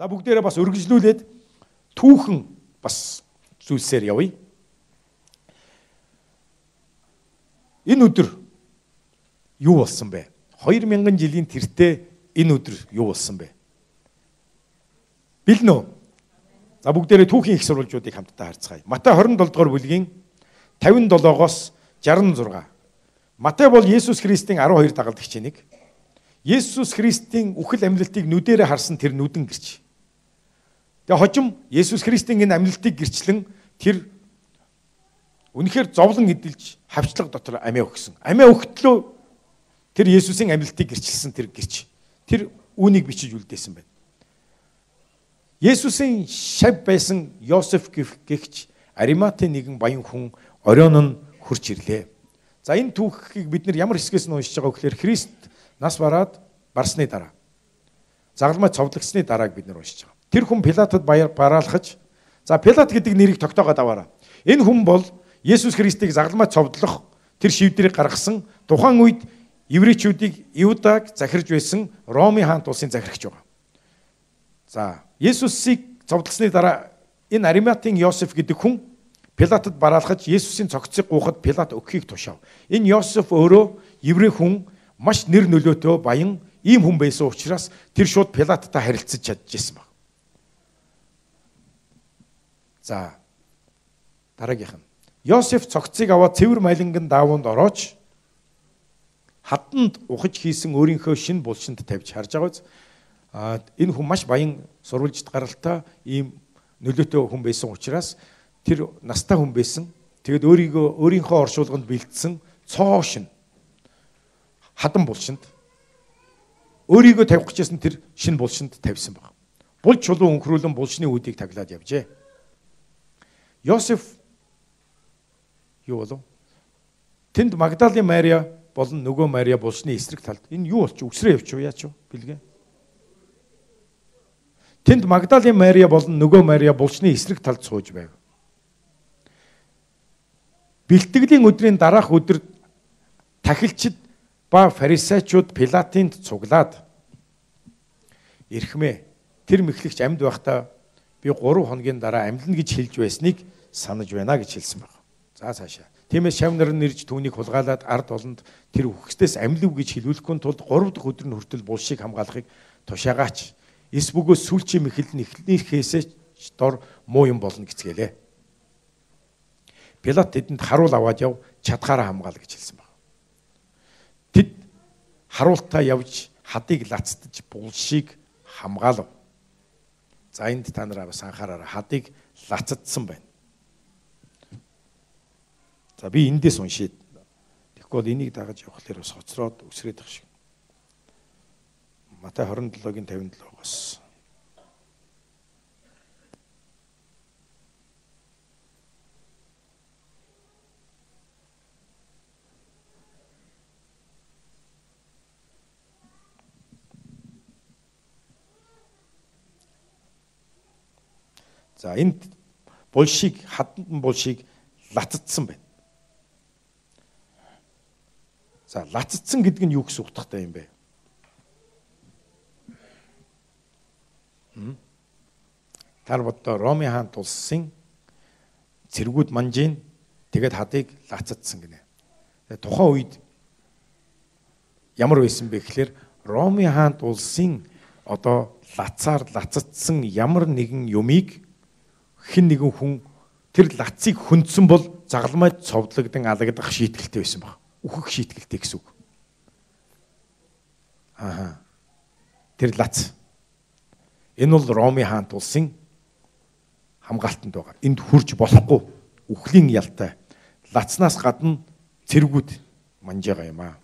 За бүгдээрээ бас үргэлжлүүлээд түүхэн бас зүйлсээр явъя. Энэ өдөр юу болсон бэ? 2000 жилийн тэртээ энэ өдөр юу болсон бэ? Бэлнэ үү? За бүгдээрээ түүхийн их сурвалжуудыг хамтдаа харцгаая. Матай 27 дугаар бүлгийн 57-оос 66. Матай бол Есүс Христийн 12 дагалдагчийн нэг. Есүс Христийн үхэл амьлалтыг нүдэрэ харсан тэр нүдэн гэрч. Тэгээ хожим Есүс Христийн энэ амьлалтыг гэрчлэн тэр үнэхээр зовлон эдэлж хавчлага дотор амиа өгсөн. Амиа өгтлөө тэр Есүсийн амьлалтыг гэрчилсэн тэр гэрч. Тэр үүнийг бичиж үлдээсэн байна. Есүсийн шав байсан Йосеф гихч Ариматын нэгэн баян хүн оройн нь хурч ирлээ. За энэ түүхийг бид нар ямар хэсгээс нь уншиж байгаа гэхээр Христ нас бараад барсны дараа загалмай цовдлогсны дарааг бид нар уншиж байгаа. Тэр хүн Пилатод бараалхаж за Пилат гэдэг нэрийг тогтоогоод аваараа. Энэ хүн бол Есүс Христийг загалмай цовдлох тэр шийдвэрийг гаргасан тухайн үед еврейчүүдийг Иудаг захирж байсан Ромын хаант улсын захирагч байгаа. За Есүсийг цовдлосны дараа энэ Ариматын Йосеф гэдэг хүн Пилатод бараалхаж Есүсийн цогцыг гуйхад Пилат өгөхийг тушаав. Энэ Йосеф өөрөө еврей хүн маш нэр нөлөөтэй баян ийм хүн байсан учраас тэр шууд Пилаттай харилцаж чадчихсан баг. За дараагийнх нь Йосеф цогцыг аваад цэвэр малинган даавуунд ороож хатанд ухаж хийсэн өөрийнхөө шин булшинд тавьж харж байгаа биз. А энэ хүн маш баян сурвалжт гаралтай ийм нөлөөтэй хүн байсан учраас тэр настай хүн байсан. Тэгэд өөрийгөө өөрийнхөө оршуулганд бэлдсэн цоо шин хадан булшинд өөрийгөө тавих гэжсэн тэр шин булшинд тавьсан баг. Бул чулуу өнхрүүлэн булшны үүдийг таглаад явжээ. Йосеф юу болов? Тэнд Магдалины Мария болон нөгөө Мария булшны эсрэг талд энэ юу болчих үсрээ явчих яач вэ? Билгээ. Тэнд Магдалины Мария болон нөгөө Мария булшны эсрэг талд сууж байв. Бэлтгэлийн өдрийн дараах өдөр тахилчид ба фарисеучуд Пилатинд цуглаад ирхмээ тэр мэхлэгч амьд байхдаа би 3 хоногийн дараа амьлна гэж хэлж байсныг санаж байна гэж хэлсэн байна. За цаашаа. Тиймээс шав нар нэрж түүнийг хулгайлаад ард олонд тэр үхсдээс амьлав гэж хэлүүлэхгүй тулд 3 дахь өдөр нь хүртэл булшийг хамгаалахыг тушаагаач. Эс бөгөөс сүүлчийн мэхэл нь эхнийхээсээ дор муу юм болно гэцгээлээ. Пилат тэдэнд харуул аваад яв чадхаараа хамгаал гэж хэлсэн байна. Тэд харуултаа явж хадыг лацтаж булшийг хамгаалав. За энд та нараа бас анхаараарай. Хадыг лацдсан байна. За би эндээс уншийд. Тэгэхгүй бол энийг дагаж явхлаар бас хоцроод өсрээд их шиг. Матай 27-гийн 57-оос За энд булшиг хатан булшиг лацдсан байна. За лацдсан гэдэг нь юу гэсэн утгатай юм бэ? Тар бодоо Ромын хаант улсын цэргүүд манжийн тэгэд хадыг лацдсан гинэ. Тухайн үед ямар байсан бэ гэхээр Ромын хаант улсын одоо лацаар лацдсан ямар нэгэн юмыг хэн нэгэн хүн тэр лацыг хөндсөн бол загалмайд цовдлогдсон алагдах шийтгэлтэй байсан баг. Үхэх шийтгэлтэй гэсэн үг. Аа. Тэр лац. Энэ бол Роми хаант улсын хамгаалтанд байгаа. Энд хурж болохгүй үхлийн ялтай. Лацнаас гадна цэргүүд манжаага юм аа.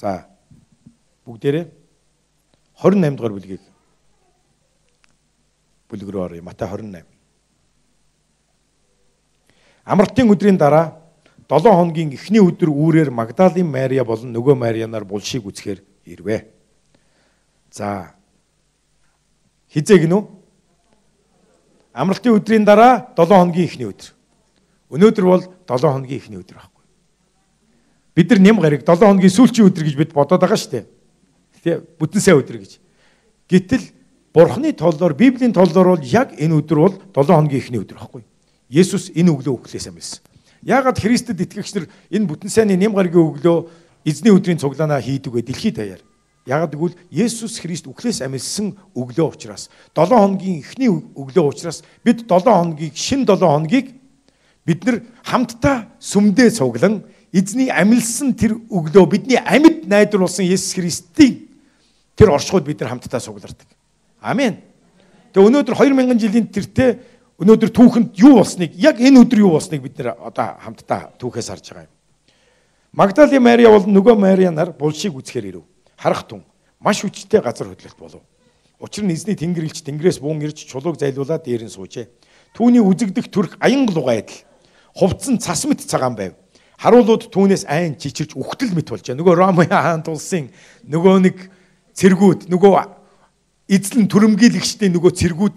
За бүгдээрээ 28 дугаар бүлгийг бүлэг рүү оръё. Матай 28. Амралтын өдрийн дараа 7 хоногийн эхний өдөр үүрээр Магдалины Мария болон нөгөө Марианаар булшийг үзэхээр ирвэ. За хизээг нү? Амралтын өдрийн дараа 7 хоногийн эхний өдөр. Өнөөдөр бол 7 хоногийн эхний өдөр байхгүй. бид нар нэм гараг 7 хоногийн сүүлчийн өдөр гэж бид бодоод байгаа шүү дээ. Тэ бүтэн сайн өдөр гэж. Гэтэл Бурхны толлоор Библийн толлоор бол яг энэ өдөр бол 7 хоногийн эхний өдөр байхгүй. Есүс энэ өглөө өглөөс амьсан. Яагаад Христэд итгэгч нар энэ бүтэн сайнны нэм гарагийн өглөө эзний өдрийн цуглаанаа хийдэг вэ дэлхийд даяар? Яг гэвэл Есүс Христ үхлээс амилсан өглөө учраас 7 хоногийн эхний өглөө учраас бид 7 хоногийг шин 7 хоногийг бид нар хамтдаа сүмдээ цуглан эзний амилсан тэр өглөө бидний амьд найдварлсан Есүс Христийн тэр оршихуйд бид нар хамтдаа суглардаг. Амен. Тэгээ өнөөдөр 2000 жилийн тэртээ өнөөдөр түүхэнд юу болсныг яг энэ өдөр юу болсныг бид нар одоо хамтдаа түүхээс харж байгаа юм. Магдалины Мария бол нөгөө Марианаар булшийг үзэхээр ирэв харах тун маш хүчтэй газар хөдлөлт болов. Учир нь эзний тэнгэрлэгч тэнгэрээс буун ирж чулууг зайлуулаад дээр нь суужээ. Түүний үзэгдэх төрх аянга лугайдл хувцсан цас мэт цагаан байв. Харуулууд түүнээс айн чичирж үхтэл мэт болж. Нөгөө Ромын хаан тулсын нөгөө нэг цэргүүд нөгөө эзлэн төрөмгийлэгчдийн нөгөө цэргүүд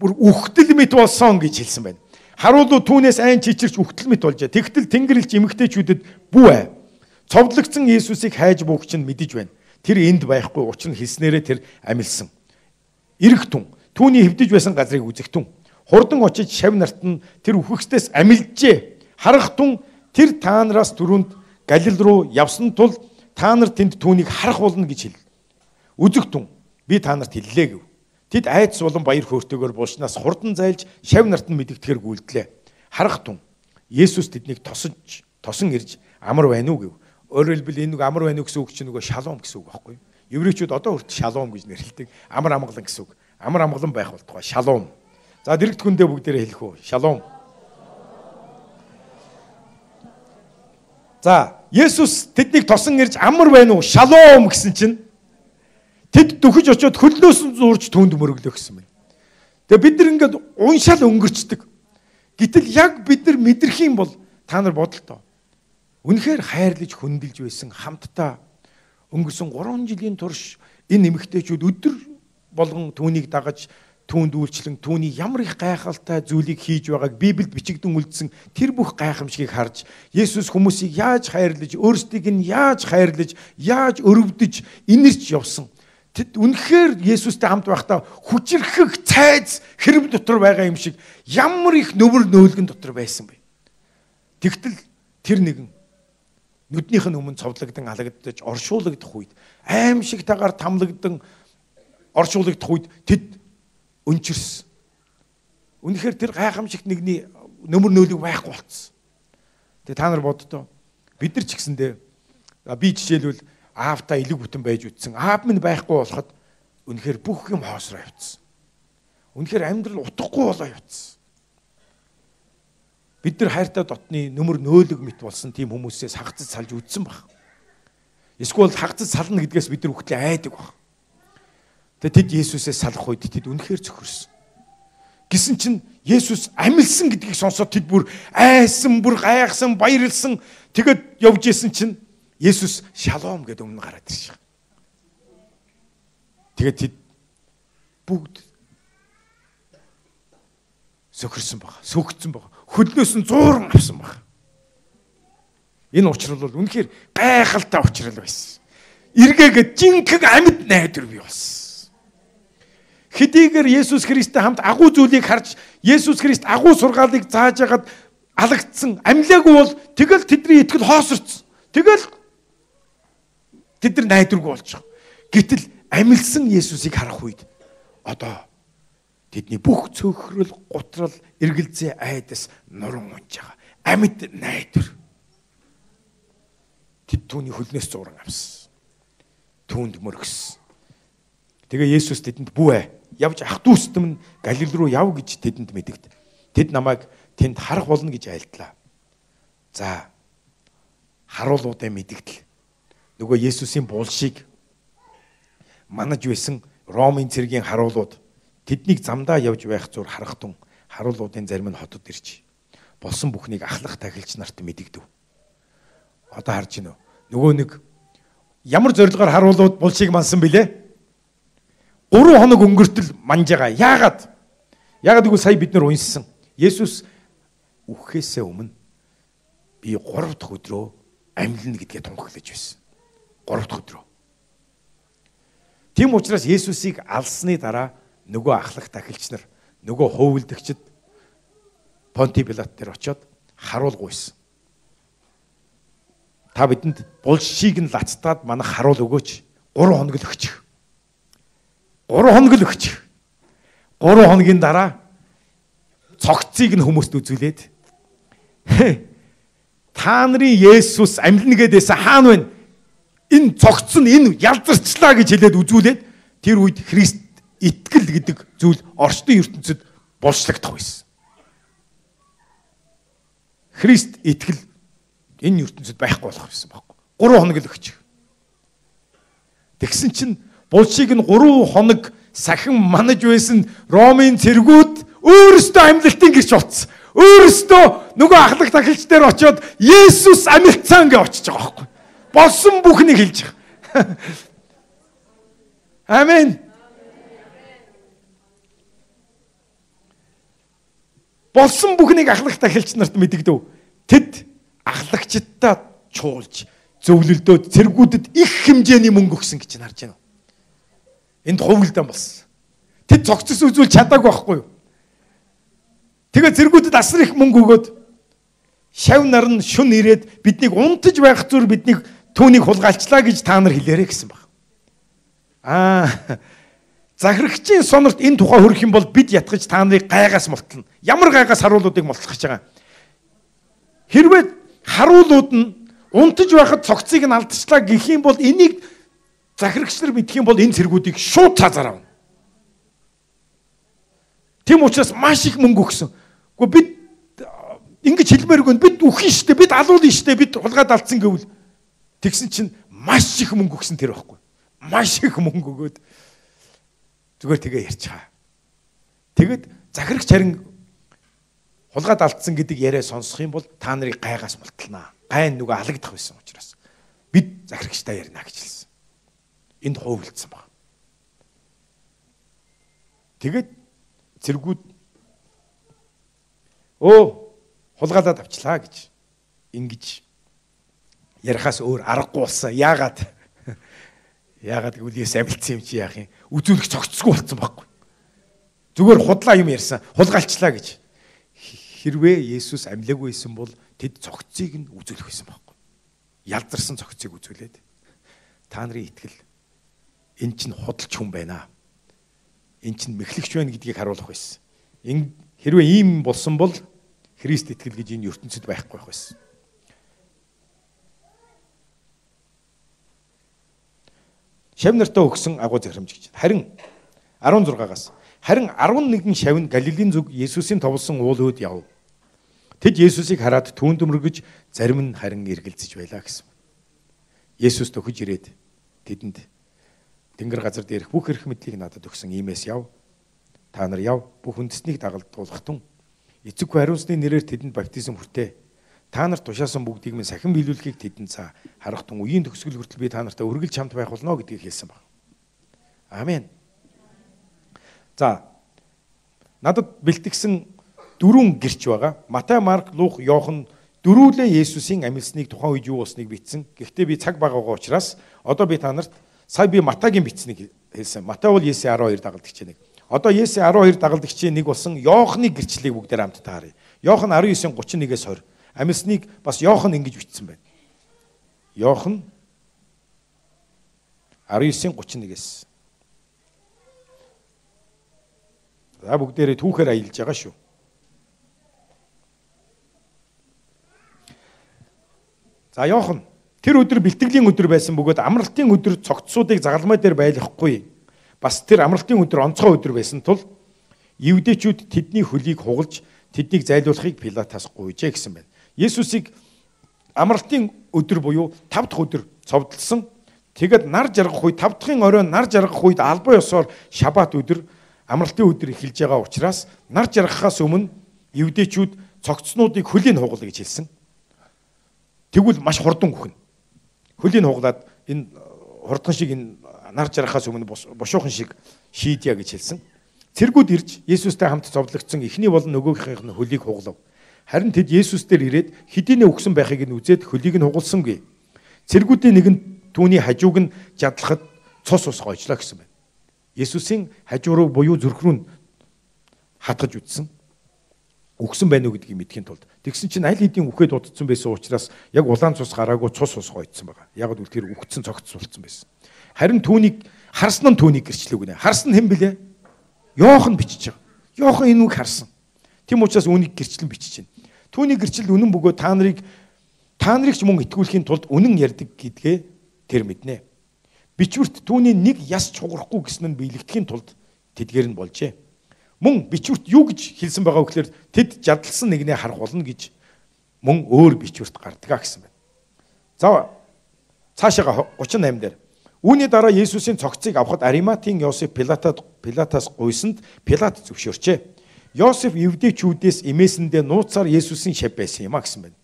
бүр үхтэл мэт болсон гэж хэлсэн байна. Харуулууд түүнээс айн чичирч үхтэл мэт болж. Тэгтэл тэнгэрлэгч эмэгтэйчүүдэд бүү ээ Цовдлогдсон Иесусыг хайж буугч нь мэдэж байна. Тэр энд байхгүй учир нь хэлснээрээ тэр амилсан. Ирэх түн түүний хөвдөж байсан газрыг үзэгтэн. Хурдан очиж шав нарт нь тэр үхэгчдээс амилжээ. Харах түн тэр та нараас дөрөнд Галил руу явсан тул та нар тэнд түүнийг харах болно гэж хэл. Үзэгтэн би та нарт хэллээ гэв. Тэд айдас болон баяр хөөртэйгээр булшнаас хурдан зайлж шав нарт нь мэдэгдэхэр гүйлдлээ. Харах түн Есүс тэднийг тосож тосон ирж амар байна уу гэв. Өөрөөр хэлбэл энэ нэг амар байна гэсэн үг чинь нөгөө шалом гэсэн үг байхгүй юу? Еврейчүүд одоо хүртэл шалом гэж нэрлэдэг. Амар амгалан гэсэн үг. Амар амгалан байх болтугай шалом. За дэрэгт хүндээ бүгдээрээ хэлэх үү? Шалом. За, Есүс тэднийг тосон ирж амар байна уу? Шалом гэсэн чинь тэд дөхөж очиод хөлнөөс нь зурж түнд мөрөглөө гэсэн байна. Тэгээ бид нар ингээд уншаал өнгөрчдөг. Гэтэл яг бид нар мэдрэх юм бол та нар бодолтой. Үнэхээр хайрлаж хөндлөж байсан хамтдаа өнгөрсөн 3 жилийн турш энэ эмэгтэйчүүд өдөр болгон түүнийг дагаж түүнд үйлчлэн түүний ямар их гайхалтай зүйлийг хийж байгааг Библиэд бичигдэн үлдсэн тэр бүх гайхамшигыг харж Есүс хүмүүсийг яаж хайрлаж өөрсдийг нь яаж хайрлаж яаж өрөвдөж инэрч явсан Тэд үнэхээр Есүстэй хамт байхдаа хүчрхэг цайз хэрэг дотор байгаа юм шиг ямар их нөвөр нөөлгөн дотор байсан бэ. Тэгтэл тэр нэгэн нүднийх нь өмнө цовдлогдсон алагдаж оршуулгдах үед аимшигтайгаар тамлагдсан оршуулгдах үед тэд өнчирсэн. Үнэхээр тэр гайхамшигт нэгний нөмөр нөөлөг байхгүй болцсон. Тэгээ та нар боддоо бид нар ч гэсэндээ би жишээлбэл аавтаа илэг бүтэн байж үтсэн. Аав минь байхгүй болоход үнэхээр бүх юм хоосроо явцсан. Үнэхээр амьдрал утгагүй болоо явцсан. Бид нар хайртай дотны нөмөр нөөлөг мэт болсон тийм хүмүүсээс хагцаж салж үдсэн баг. Эсвэл хагцаж сална гэдгээс бид нар үхтлээ айдаг баг. Тэгээ тэд Есүсээс салах үед тэд үнэхээр цөхөрсөн. Гисэн чинь Есүс амилсан гэдгийг сонсоод тэд бүр айсан, бүр гайхсан, баярлсан. Тэгэд явж исэн чинь Есүс шалом гэдэг өмнө гараад ирж байгаа. Тэгээд тэд бүгд сөхөрсөн баг, сөгцсөн баг хөлнөөс нь зууран авсан баг. Энэ учрал бол үнэхээр гайхалтай учрал байсан. Иргээгээд жинхэнэ амьд найдвар бий болсон. Хэдийгээр Есүс Христтэй хамт агуу зүйлийг харж Есүс Христ агуу сургаалыг зааж агаад алагдсан амьлаагүй бол тэгэл тэдний итгэл хоосорцсон. Тэгэл тэд нар найдваргүй байгаа. Гэтэл амилсан Есүсийг харах үед одоо Тэдний бүх цөхрөл, гутрал, эргэлзээ айдас нуран унж байгаа. Амьд найдвар. Тэд түүний хөлнөөс зуран авсан. Түүнд мөргсөн. Тэгээ Есүс тэдэнд бүү ээ. Явж ах дүүстэн Галил руу яв гэж тэдэнд мэдэгд. Тэд намайг тэнд харах болно гэж айлдлаа. За харуулуудаа мэдэгдэл. Нөгөө Есүсийн булшийг манаж байсан Ромын цэргийн харуулууд Тэднийг замдаа явж байх зур харахтун харуулуудын зарим нь хотод ирж болсон бүхнийг ахлах тахилч нарт мэдэгдэв. Одоо харж гинөө. Нөгөө нэг ямар зорилгоор харуулууд булшиг мансан бilé? 3 хоног өнгөртөл манж байгаа. Яагаад? Яагаад гэвэл сая бид нар унссан. Есүс үхэхээсээ өмнө би 3 дахь өдрөө амьлна гэдгээ тунхаглаж байсан. 3 дахь өдрөө. Тийм учраас Есүсийг алсны дараа нөгөө ахлах тахилч нар нөгөө хөвөлдөгчд Понти Пилат дээр очиод харуулгүйсэн. Та бидэнд булшийг нь лацтаад манайх харуул өгөөч. 3 хоног л өгчих. 3 хоног л өгчих. 3 хоногийн дараа цогцыг нь хүмүүст үзүүлээд та нарын Есүс амьлна гэдээсэн хаана вэ? Энэ цогц нь энэ ялзарчлаа гэж хэлээд үзүүлээд тэр үед Христ итгэл гэдэг зүйл орчдын ертөнцид болшлогдох байсан. Христ итгэл энэ ертөнцид байхгүй болох байсан байхгүй. 3 хоног л өгч. Тэгсэн чинь булшийг нь 3 хоног сахин манаж байсан Ромын цэргүүд өөрөөсөө амьлалтын гэрч утсан. Өөрөөсөө нөгөө ахлах тахилч дээр очиод Есүс амьлцсан гэж очиж байгаа байхгүй. Болсон бүхнийг хэлж байгаа. Амен. Болсон бүхнийг ахлах тахилч нарт мэдэгдэв. Тэд ахлагчдаа чуулж зөвлөлдөө цэргүүдэд их хэмжээний мөнгө өгсөн гэж харж байна. Энд хувилдан болсон. Тэд цогцос үзүүл чадаагүй байхгүй юу? Тэгээ цэргүүдэд асар их мөнгө өгөөд шав нар нь шүн ирээд биднийг унтаж байх зүр биднийг түүнийг хулгайлчлаа гэж та нар хэлээрэ гэсэн баг. Аа захирагчийн сонорт энэ тухай хөрөх юм бол бид ятгаж та нарыг гайгаас мултална. Ямар гайгаас харуулуудыг мултлах гэж байгаа. Хэрвээ харуулууд нь унтаж байхад цогцыг нь алдчихлаа гэх юм бол энийг захирагч нар мэдэх юм бол энэ цэргүүдийг шууд цаазаар авна. Тэм учраас маш их мөнгө өгсөн. Гэхдээ бид ингэж хэлмээргүй бид үхэн штэ бид алуулна штэ бид хулгаад алдсан гэвэл тэгсэн чинь маш их мөнгө өгсөн тэр байхгүй. Маш их мөнгө өгөөд зүгээр тэгээ ярьчихаа. Тэгэд захирагч харин хулгайд алдсан гэдэг яриа сонсох юм бол та нарыг гайгаас мулталнаа. Гайн нөгөө алагдах байсан учраас бид захирагчтай ярина гэж хэлсэн. Энд хуйлдсан баг. Тэгээд цэргүүд өө хулгайлаад авчлаа гэж ингэж ярихаас өөр аргагүй болсон. Яагаад? Яагаад гэвэл Есүс амилсан юм чи яах юм? Үзүүлэх цогцсгүй болсон байхгүй. Зүгээр худлаа юм ярьсан. Хулгайлчлаа гэж хэрвээ Есүс амьлаагүй байсан бол тэд цогцыг нь үзүүлэх байсан байхгүй. Ялдарсан цогцыг үзүүлээд та нарын итгэл эн чинь худалч хүн байна. Эн чинь мэхлэгч байна гэдгийг харуулах байсан. Хэрвээ ийм болсон бол Христ итгэл гэж энэ ертөнцид байхгүй байх байсан. Шав нартаа өгсөн агуу захирамж гэж. Харин 16-аас харин 11 шавь нь Галилийн зүг Есүсийн товлсон уул өөд яв. Тэд Есүсийг хараад түүнд өмөргөж зарим нь харин эргэлзэж байлаа гэсэн. Есүс төхөж ирээд тэдэнд тэнгэр газар дээрх бүх эрх мэдлийг надад өгсөн иймээс яв. Та нар яв бүх үндэснийг дагалдуулахтун. Эцэггүй хариуцны нэрээр тэдэнд баптизм хүртээ. Та нар тушаасан бүгдийг минь сахин биелүүлэхийг тэдэнд цаа харахтун үеийн төгсгөл хүртэл би та нартай үргэлж хамт байх болно гэдгийг хэлсэн баг. Амен. За надад бэлтгэсэн дөрвөн гэрч байгаа. Матай, Марк, Лук, Йохан дөрүүлээ Есүсийн амьлсныг тухайн үед юу болсныг бичсэн. Гэхдээ би цаг байгаагаа учраас одоо би та нарт сая би Матагийн бичсэнийг хэлсэн. Матай бол Есүс 12 дагалдагч нэг. Одоо Есүс 12 дагалдагчийн нэг болсон Йоханы гэрчлэлийг бүгдээр хамт тааръя. Йохан 19:31-ээс 20. Амьлсныг бас Йохан ингэж бичсэн байна. Йохан 19:31-ээс. За бүгдээрээ түүхээр аялж байгаа шүү. За Йохан тэр өдөр бэлтгэлийн өдөр байсан бөгөөд амралтын өдөр цогцсуудыг загалмай дээр байлгахгүй. Бас тэр амралтын өдөр онцгой өдөр байсан тул евдэчүүд тэдний хөлийг хугалж тэднийг зайлуулахыг Пилатаас гуйжээ гэсэн байна. Есүсийг амралтын өдөр буюу 5 дахь өдөр цовдлсон. Тэгэд нар жаргах үед 5 дахьын оройн нар жаргах үед албан ёсоор шабат өдөр амралтын өдөр эхэлж байгаа учраас нар жаргахаас өмнө евдэчүүд цогцснуудыг хөлийн хугал гэж хэлсэн. Тэгвэл маш хурдан үхнэ. Хөлийн хуглаад энэ хурдхан шиг энэ нар жарахаас өмнө бушуухан шиг шийдья гэж хэлсэн. Цэргүүд ирж Есүстэй хамт зовлогдсон эхний болон нөгөөхийнх нь хөлийг хуглав. Харин тэд Есүс дээр ирээд хэдийнэ өгсөн байхыг нь үзээд хөлийг нь хугалсангүй. Цэргүүдийн нэг нь түүний хажууг нь жадлахад цус ус гойжлоо гэсэн байна. Есүсийн хажуу руу буюу зүрх рүү хатгаж үтсэн. Өгсөн байна уу гэдгийг мэдхийн тулд. Тэгсэн чинь аль хэдийн үхээд удцсан байсан учраас яг улаан цус гараагүй цус ус гойдсон байгаа. Яг үл тэр үхсэн цогц сулцсан байсан. Харин түүнийг харсан нь түүнийг гэрчлэг гинэ. Харсан хэн блэ? Йохан бичиж байгаа. Йохан энэ үг харсан. Тэм учраас үүнийг гэрчлэн бичиж байна. Түүний гэрчлэл үнэн бөгөө та нарыг та нарыг ч мөн итгүүлэхийн тулд үнэн ярьдаг гэдгээ тэр мэднэ. Бичвэрт түүний нэг яс чугарахгүй гэсэн нь биелэгдэхийн тулд тэдгээр нь болжээ. Мөн бичвэрт юу гэж хэлсэн байгаа вэ гэхээр тэд жадалсан нэгнээ харах болно гэж мөн өөр бичвэрт гардгаа гэсэн байна. За цаашаа 38 дээр Үүний дараа Есүсийн цогцыг авахд Ариматийн Йосеф Пилатад Пилатаас гуйсанд Пилат зөвшөөрчээ. Йосеф евдээчүүдээс эмээсэндээ нууцаар Есүсийн шав байсан юм а гэсэн байна.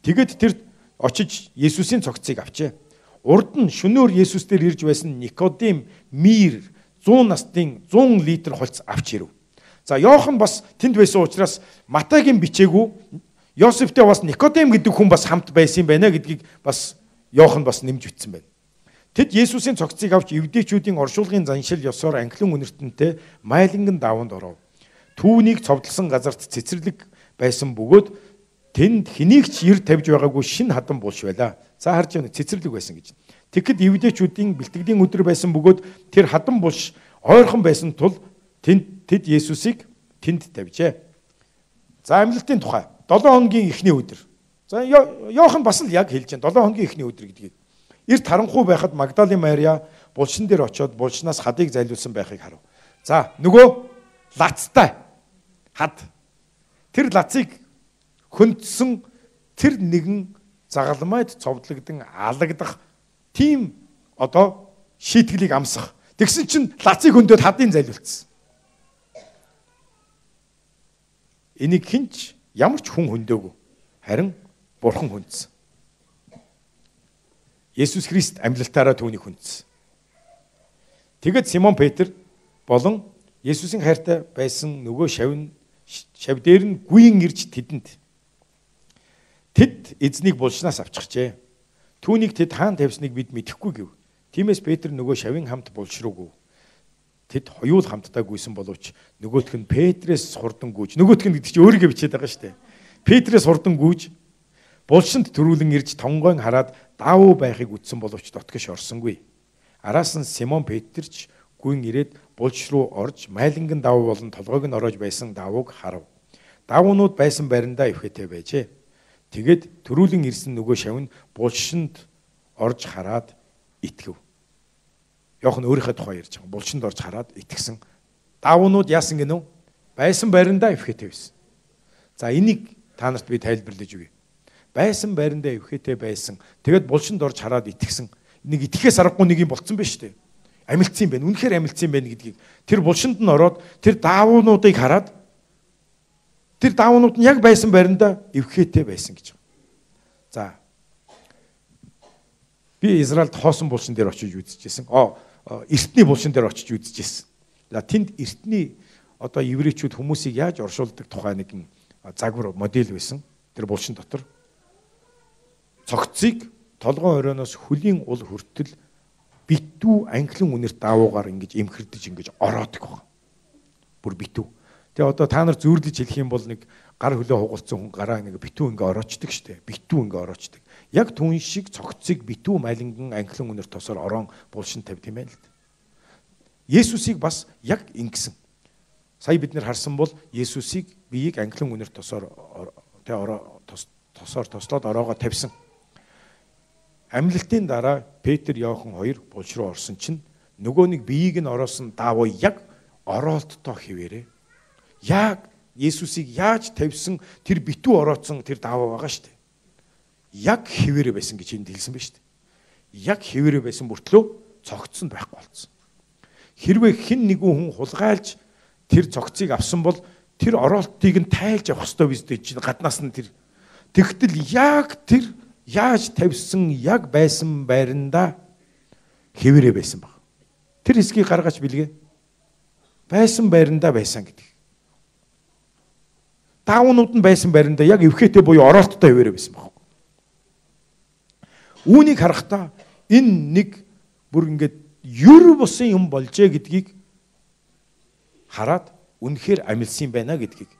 Тэгэд тэр очиж Есүсийн цогцыг авчээ. Урд нь шөнөөр Есүс дээр ирж байсан Никодим мир 100 настын 100 литр хувцас авч ирэв. За Йохан бас тэнд байсан учраас Матагийн бичээгүй Йосефтэй бас Никодим гэдэг хүн бас хамт байсан юм байна гэдгийг бас Йохан бас нэмж ütсэн байна. Тэд Есүсийн цогцыг авч евдээчүүдийн оршуулгын заншил ёсоор анхлан үнэртэнтэй майланган даванд оров. Түүнийг цовдлсон газарт цэцэрлэг байсан бөгөөд тэнд хэнийг ч ир тавьж байгаагүй шин хадан булш байла. За харж байна цэцэрлэг байсан гэж. Тэгэхэд евдээчүүдийн бэлтгэлийн өдөр байсан бөгөөд тэр хадан булш ойрхон байсан тул тэнд тэд Есүсийг тэнд тавьжээ. За амьлалтын тухай 7 хоногийн эхний өдөр. За Йохан бас л яг хэлж байна 7 хоногийн эхний өдөр гэдгийг. Эрт харанхуй байхад Магдалины Мария булшин дээр очиод булшнаас хадыг зайлуулсан байхыг харав. За нөгөө лацтай хад тэр лацыг хөндсөн тэр нэгэн загалмайд цовдлогдсон алагдах тийм одоо шийтгэлийг амсах. Тэгсэн чинь лацыг хөндөд хадын зайлуулсан. Энийг хинч ямар ч хүн хөндөөгүй. Харин бурхан хүндсэн. Есүс Христ амьлалтаараа түүнийг хүндсэн. Тэгэд Симон Петр болон Есүсийн хайртай байсан нөгөө шавн шав дээр нь гүйн ирж тэдэнд тэд эзнийг булшнаас авчихжээ. Түүнийг тэд хаан тавьсныг бид мэдэхгүй гэв. Тиймээс Петр нөгөө шавын хамт булшруугүй. Тэд хоёул хамтдаа гүйсэн боловч нөгөөх нь Петрээс хурдан гүйж нөгөөх нь гэдэг чинь өөрийгөө бичээд байгаа шүү дээ. Петрээс хурдан гүйж булшинд төрүүлэн ирж тонгойн хараад даавуу байхыг үтсэн боловч дотгэш орсонгүй. Араас нь Симон Петрч гүн ирээд булш руу орж майланган даавуу болон толгойг нь ороож байсан даавууг харав. Даавуунууд байсан байрандаа өвхөтэй байжээ. Тэгэд төрүүлэн ирсэн нөгөө шавн булшинд орж хараад итгэв. Йохан өөрийнхөө тухай ярьж байгаа. Булшинд орж хараад итгэсэн. Даавуунууд яасан гинөө? Байсан байрандаа өвхөтэй байсан. За энийг та нарт би тайлбарлаж өгье байсан байрандаа эвхээтэй байсан. Тэгэд булшинд орж хараад итгэсэн. Нэг итгэхээс аргагүй нэг юм болцсон байж тээ. Амилцсан байна. Үнэхээр амилцсан байна гэдгийг тэр булшинд нь ороод тэр даавуунуудыг хараад тэр даавуунууд нь яг байсан байрандаа эвхээтэй байсан гэж. За. Би Израильд хоосон булшин дээр очиж үзчихсэн. Оо, эртний булшин дээр очиж үзчихсэн. За тэнд эртний одоо еврейчүүд хүмүүсийг яаж оршуулдаг тухай нэгэн загвар модель байсан. Тэр булшин дотор цогцыг толгойн оройноос хөлийн ул хүртэл битүү анхлан үнэрт даавуугаар ингэж эмхэрдэж ингэж ороодаг баг. Бүр битүү. Тэгээ одоо та нар зөөрлөж хэлэх юм бол нэг гар хөлөө хугалцсан хүн гараа нэг битүү ингэ ороочдөг штэ. Битүү ингэ ороочдөг. Яг түн шиг цогцыг битүү малинган анхлан үнэр тосоор ороон булшин тавь тийм ээ л. Есүсийг бас яг ингэсэн. Сая бид нэр харсан бол Есүсийг биеийг анхлан үнэр тосоор тэ ороо тосоор тослоод ороогоо тавьсан. Амлалтын дараа Петр, Иохан хоёр булш руу орсон чинь нөгөө нэг биеийг нь ороосон даавуу яг ороолттой хിവэрэ. Яг Есүсийг яаж тавьсан тэр битүү ороодсон тэр даавуу байгаа шүү дээ. Яг хിവэрэ байсан гэж энд хэлсэн ба шүү дээ. Яг хിവэрэ байсан бүртлөө цогцсон байхгүй болсон. Хэрвээ хэн нэгэн хүн хулгайлж тэр цогцыг авсан бол тэр ороолтыг нь тайлж авах ёстой биз дээ чинь гаднаас нь тэр тэгтэл яг тэр яаж тавьсан яг байсан байранда хэвээрээ байсан баг. Тэр хэсгийг гаргаж билгээ. Байсан байранда байсан гэдэг. даавнууд нь байсан байранда яг эвхээтэй буюу ороолттой хിവэрэ байсан баг. Үүнийг харахтаа энэ нэг бүр ингээд юр бусын юм болжээ гэдгийг хараад үнэхээр амилсан байна гэдгийг.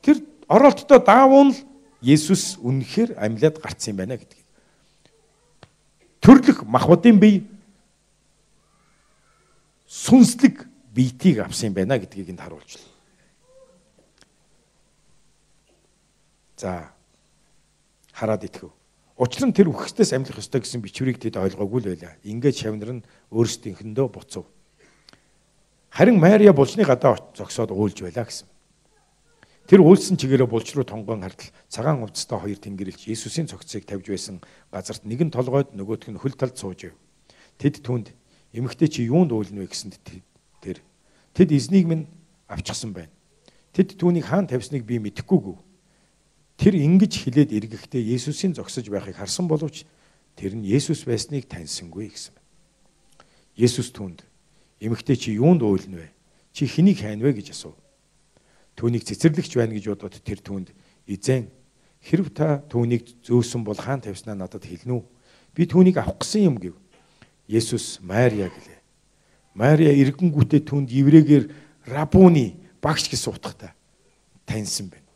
Тэр оролттой даавуун л Есүс үнэхээр амьлаад гарцсан байна гэдгийг. Төрлөх махбодын бие сүнслэг биетийг авсан байна гэдгийг энд харуулж байна. За хараад итгэв. Учир нь тэр үхсдээс амьлах ёстой гэсэн бичвэрийг тэд ойлгоогүй л байлаа. Ингээд шавнар нь өөрсдийнхэндөө буцав. Харин Мария булчны гадаа зогсоод уйлж байлаа гэсэн. Тэр уйлсан чигээрээ булч руу тонгон хартал цагаан увцтай хоёр тэнгэрэлж Иесусийн цогцыг тавьж байсан газарт нэгэн толгойд нөгөөх нь хөл талд сууж ив. Тэд түнд эмэгтэй чи юунд уйлна вэ гэсэнд тэр тэд эзнийг минь авчихсан байна. Тэд түүнийг хаан тавьсныг би мэдэхгүйгүй. Тэр ингэж хилээд эргэхдээ Иесусийн зогсож байхыг харсан боловч тэр нь Иесус байсныг таньсангүй гэсэн. Иесус түнд Эмэгтэй чи юунд уйлна вэ? Чи хэнийг хайна вэ гэж асуув. Түүнийг цэцэрлэгч байна гэж бодоод тэр түүнд эзэн хэрв та түүнийг зөөсөн бол хаан тавьснаа надад хэлнэ үү? Би түүнийг авах гэсэн юм гэв. Есүс Мария гэлээ. Мария эргэнгүүтээ түнд еврейгээр рабуни багш гэсэн утгатай таньсан байна.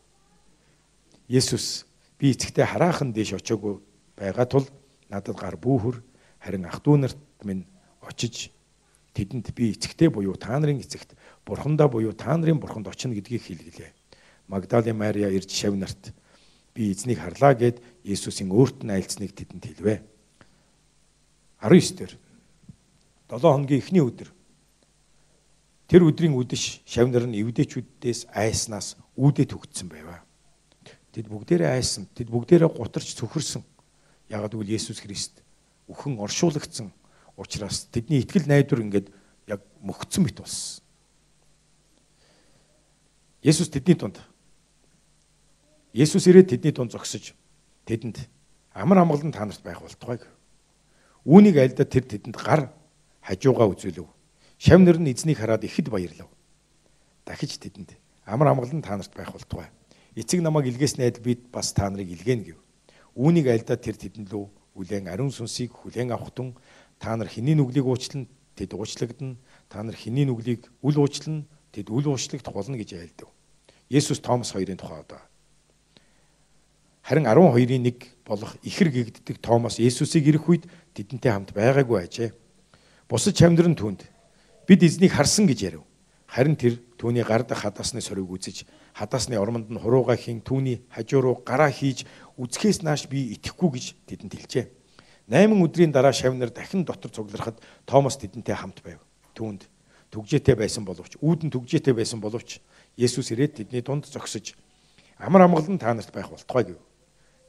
Есүс би эцэгтэй хараахан дэш очоогүй байгаа тул надад гар бүүхөр харин ах トゥ нарт минь очиж тэдэнд би эцэгтэй буюу та нарын эцэгт бурхандаа буюу та нарын бурханд очино гэдгийг хэлгэлээ. Магдалины Мария ирж шав нарт би эзнийг харлаа гэд Есүсийн өөрт нь айлцныг тэдэнд хэлвэ. 19 дээр 7 хоногийн эхний өдөр тэр өдрийн үдэш шавнар нь эвдээчүүдээс айснаас үүдэ төгтсөн байваа. Тэд бүгдээрээ айсан, тэд бүгдээрээ гутарч цөхөрсөн. Ягд үл Есүс Христ үхэн оршуулгдсан учраас тэдний итгэл найдвар ингээд яг мөхцөн бит болсон. Есүс тэдний дунд Есүс ирээд тэдний дунд зогсож тэдэнд амар амгалан та нарт байх болтугай. Үүнийг альдаа тэр тэдэнд гар хажуугаа үзүүлв. Шавнэр нь эзнийг хараад ихэд баярлав. Дахиж тэдэнд амар амгалан та нарт байх болтугай. Эцэг намайг илгээснэ адил бид бас та нарыг илгээнэ гэв. Үүнийг альдаа тэр тэдэнд лөө үлэн ариун сүнсийг хүлээн авах тун Та нар хэний нүглийг уучлана тэд уучлагдана. Та нар хэний нүглийг үл уучлана тэд үл уучлагт болно гэж айлдав. Есүс Томас хоёрын тухай одоо. Харин 12-ийн нэг болох ихэр гэгддэг Томас Есүсийг ирэх үед тэдэнтэй хамт байгаагүй ажээ. Бусад чамдрын түнд бид эзнийг харсан гэж ярив. Харин тэр түүний гар дах хадаасны сорийг үзэж хадаасны ормонд нь хурууга хийн түүний хажуу руу гараа хийж үзэхээс нааш би итгэхгүй гэж тэдэнд хэлжээ. 8 өдрийн дараа шавнар дахин дотор цугларахад Томас тэдэнтэй хамт байв. Түүнд түгжээтэй байсан боловч үүдэн түгжээтэй байсан боловч Есүс ирээд тэдний дунд зогсож амар амгалан та нарт байх болтугай гэв.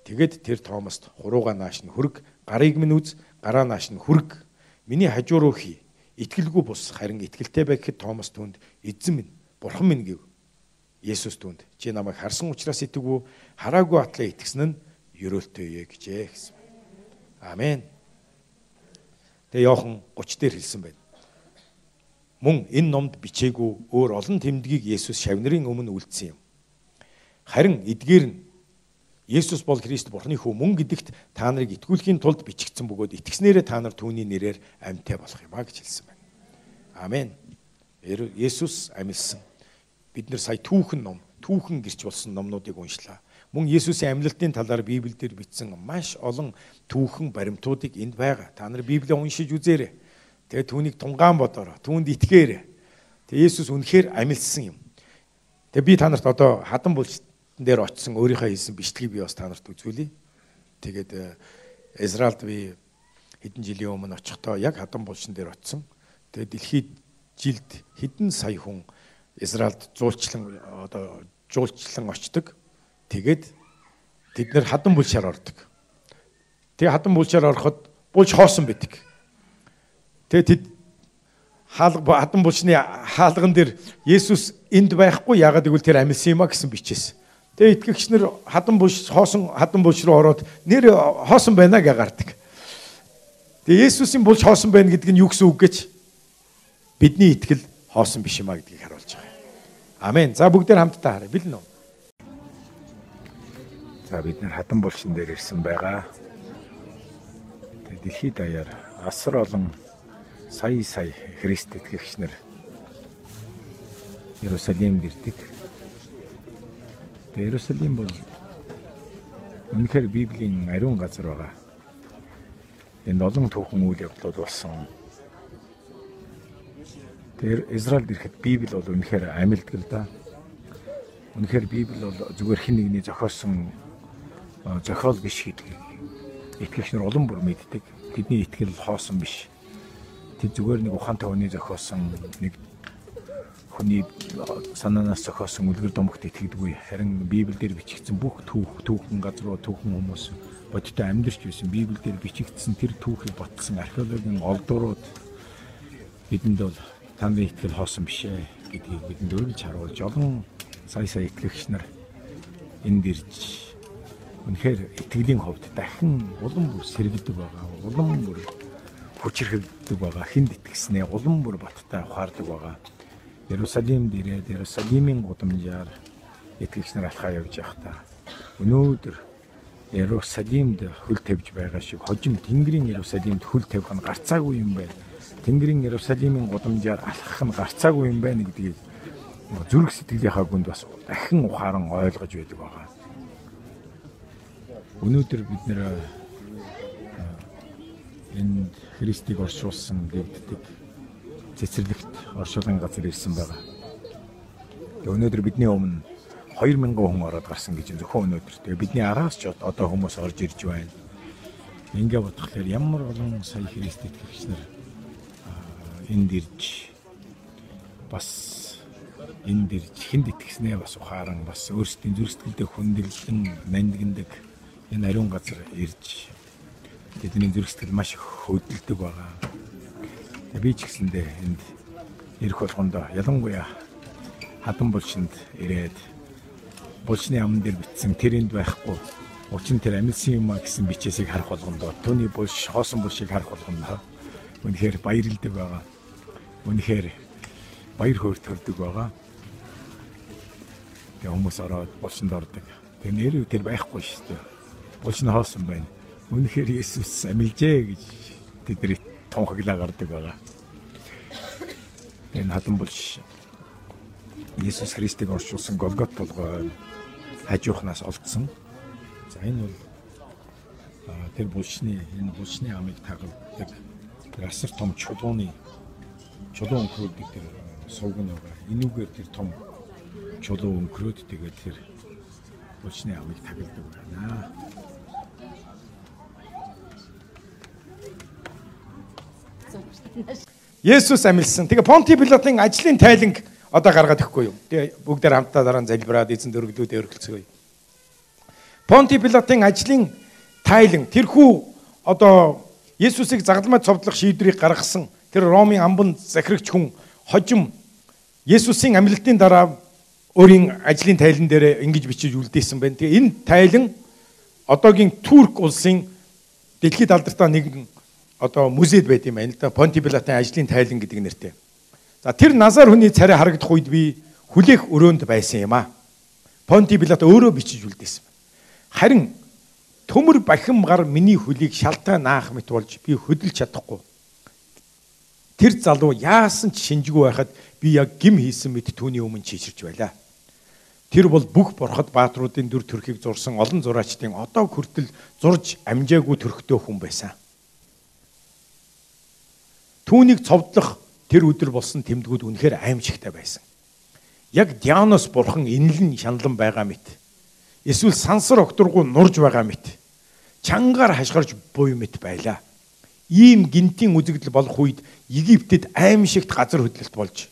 Тэгэд тэр Томаст хурууга нааш нь хөрг, гарыг минь үз, гараа нааш нь хөрг. Миний хажуу руу хий. Итгэлгүй бус харин итгэлтэй байх гэхэд Томас түнд эзэн минь, бурхан минь гэв. Есүс түнд чи намайг харсан учраас итгүү хараагүй атлаа итгэсэн нь ерөөлтөйе гэжээ гэсэн. Амен. Тэгээ Иохан 30 дээр хэлсэн байна. Мөн энэ номд бичээгүй өөр олон тэмдгийг Есүс шавнырын өмнө үлдсэн юм. Харин эдгээр нь Есүс бол Христ Бурхны хүү мөн гэдэгт та нарыг итгүүлэхийн тулд бичигдсэн бөгөөд итгэснээрээ та нар түүний нэрээр амьтаа болох юм а гэж хэлсэн байна. Амен. Есүс амилсан. Бид нар сая түүхэн ном, түүхэн гэрч болсон номнуудыг уншлаа. Мөн Есүсийн амьлалтын талаар Библиэлд бичсэн маш олон түүхэн баримтуудыг энд байгаа. Та нар Библийг уншиж үзээрэй. Тэгээ түүнийг тунгаан бодороо, түүнд итгээрэй. Тэгээ Есүс үнэхээр амилсан юм. Тэгээ би та нарт одоо хадан булчтан дээр очисон өөрийнхөө хийсэн бичлэгийг би бас та нарт үзүүлье. Тэгээд Израильд би хэдэн жилийн өмнө очихдоо яг хадан булчтан дээр очисон. Тэгээд дэлхийд жилд хэдэн сая хүн Израильд зуулчлан одоо жуулчлан очдог. Тэгээд тэд нэр хадан булшаар ордог. Тэгээ хадан булшаар ороход булш хоосон байдаг. Тэгээ тэд хаалга хадан булшны хаалган дээр Есүс энд байхгүй яагаад гэвэл тэр амилсан юм а гэсэн бичээс. Тэгээ итгэгч нар хадан булш хоосон хадан булш руу ороод нэр хоосон байна гэж гардаг. Тэгээ Есүсийн булш хоосон байна гэдэг нь юу гэсэн үг гэж бидний итгэл хоосон биш юм а гэдгийг харуулж байгаа. Амен. За бүгдээр хамтдаа харъя. Бэлэн үү? За бид нар хатан булшин дээр ирсэн байгаа. Дэлхийд даяар асар олон сая сая Христ итгэгч нар Иерусалимд ирдэг. Тэгээ Иерусалим бол үнэхээр Библийн ариун газар байгаа. Энд олон түүхэн үйл явдлууд болсон. Тэр Израильд ирэхэд Библи бол үнэхээр амилдаг л да. Үнэхээр Библи бол зүгээр хин нэгний зохиосон зохиол биш гэдгийг итгэгч нар улам бүр мэддэг. Тэдний итгэл хоосон биш. Тэд зүгээр нэг ухаантай хүний зохиосон нэг хүний санаанаас зохиосон үлгэр домогт итгэдэггүй харин Библиэлд бичигдсэн бүх түүх түүхэн газруу түүхэн хүмүүс бодиттой амьдарч байсан Библиэлд бичигдсэн тэр түүхийг ботсон археологийн олдурууд бидэнд бол таны итгэл хоосон биш ээ гэдгийг бидэнд өөрөж харуулж олон сая сая итгэгч нар энд ирж үнэхээр итгэлийн хувьд дахин улам бүр сэргэлдэг байгаа улам бүр хүчрхэгддэг байгаа хүнд итгэснээ улам бүр баттай ухаардаг байгаа Иерусалимд ирээд Иерусалимийн гудамжаар итгэгч нар алхаа явж байхдаа өнөөдөр Иерусалимд хөл тавьж байгаа шиг хожим Тэнгэрийн Иерусалимд хөл тавих нь гарцаагүй юм байна. Тэнгэрийн Иерусалимийн гудамжаар алхах нь гарцаагүй юм байна гэдгийг зүрх сэтгэлийнхаа гүнд бас дахин ухаан ойлгож байдаг байгаа. Өнөөдөр бид нэр энд Христийг оршуулсан гэгддэг цэцэрлэгт оршуулгын газар ирсэн байгаа. Тэгээ өнөөдөр бидний өмнө 2000 хүн ороод гарсан гэж зөвхөн өнөөдөр. Тэгээ бидний араас ч одоо хүмүүс орж ирж байна. Ингээ бодглохлоор ямар олон сая Христ итгэгч нар энд ирж бас энд ирж хүнд итгэснээ бас ухаан бас өөрсдийн зүрх сэтгэлдээ хүндэлэн нандиндаг энэ ариун газар ирж тэдний зүрх сэтгэл маш их хөдөлдөг байгаа би ч гэсэндээ энд ирэх болгондоо ялангуяа хатан булшинд ирээд булшны аман дээр бичсэн тэр энд байхгүй учир нь тэр амилсан юм а гэсэн бичээсийг харах болгондоо түүний булш хоосон булшийг харах болгондоо үнэхээр баярлдаг байгаа. Үнэхээр баяр хөөр төрдөг байгаа. Тэгээ хүмүүс ороод булшинд ордог. Тэгээ нэр тэр байхгүй шүү дээ. Булш нь хоосон байна. Үнэхээр Есүс амилжээ гэж тэдний тунхаглаа гардаг байгаа. Энэ хатан булш Иесус Христийг орчуулсан Голгот толгой хажуухнаас олдсон. За энэ бол тэр булшны энэ булшны амыг тагалдаг асар том чулууны чулуу өнгөрөөдөг тэр сувг нь байгаа. Энүүгээр тэр том чулуу өнгөрөөд тэгээд тэр булшны амыг тагалдаг байна. Есүс амилсан. Тэгээ Понти Пилатын ажлын тайланг одоо гаргаад өгөхгүй юу? Тэгээ бүгдээр хамтдаа дараа нь залбираад эзэн дөргөлдүүд өргөлцгөөе. Понти Пилатын ажлын тайлан тэрхүү одоо Есүсийг загламай цовдлох шийдвэрийг гаргасан тэр Ромын амбан захирагч хүн хожим Есүсийн амлалтын дараа өөрийн ажлын тайлан дээр ингэж бичиж үлдээсэн байна. Тэгээ энэ тайлан одоогийн Турк улсын дэлхийд алдартай нэгэн одоо музейд байд юм байна л да. Понти Пилатын ажлын тайлан гэдэг нэртэй. За тэр назар хүний царай харагдах үед би хүлээх өрөөнд байсан юм а. Понти Пилат өөрөө бичиж үлдээсэн. Харин төмөр бахим гар миний хөлийг шалтай наах мэт болж би хөдөлж чадахгүй. Тэр залуу яасан ч шинжгүй байхад би яг гим хийсэн мэт түүний өмнө чийчирч байлаа. Тэр бол бүх бурхад баатруудын дүр төрхийг зурсан олон зураачдын одоо хүртэл зурж амжаагүй төрхтөө хүн байсан. Түүнийг цовдлох тэр өдөр болсон тэмдгүүд үнэхээр аимшигтай байсан. Яг Дианос бурхан инлэн шаналн байгаа мэт. Эсвэл сансар окторгуу нурж байгаа мэт. Чангаар хашгирч буй мэт байлаа. Ийм гинтийн үзэгдэл болох үед Египтэд аимшигт газар хөдлөлт болж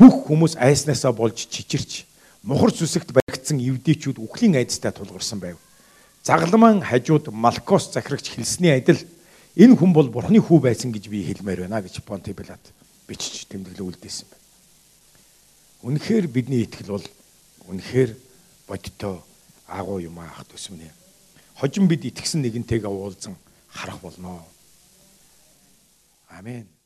бүх хүмүүс айснаасаа болж чичирч мухар зүсэгт баригдсан эвдээчүүд үхлийн айдастай тулгарсан байв. Загламан хажууд Малкос захирагч хэлсний адил энэ хүн бол бурхны хүү байсан гэж би хэлмээр байна гэж Понти Пилат бичиж тэмдэглээ үлдээсэн байна. Үнэхээр бидний итгэл бол үнэхээр бодиттой агуу юм аах төсмнэ. Хожим бид итгэсэн нэгэнтэйгээ уулзан харах болно. Амен.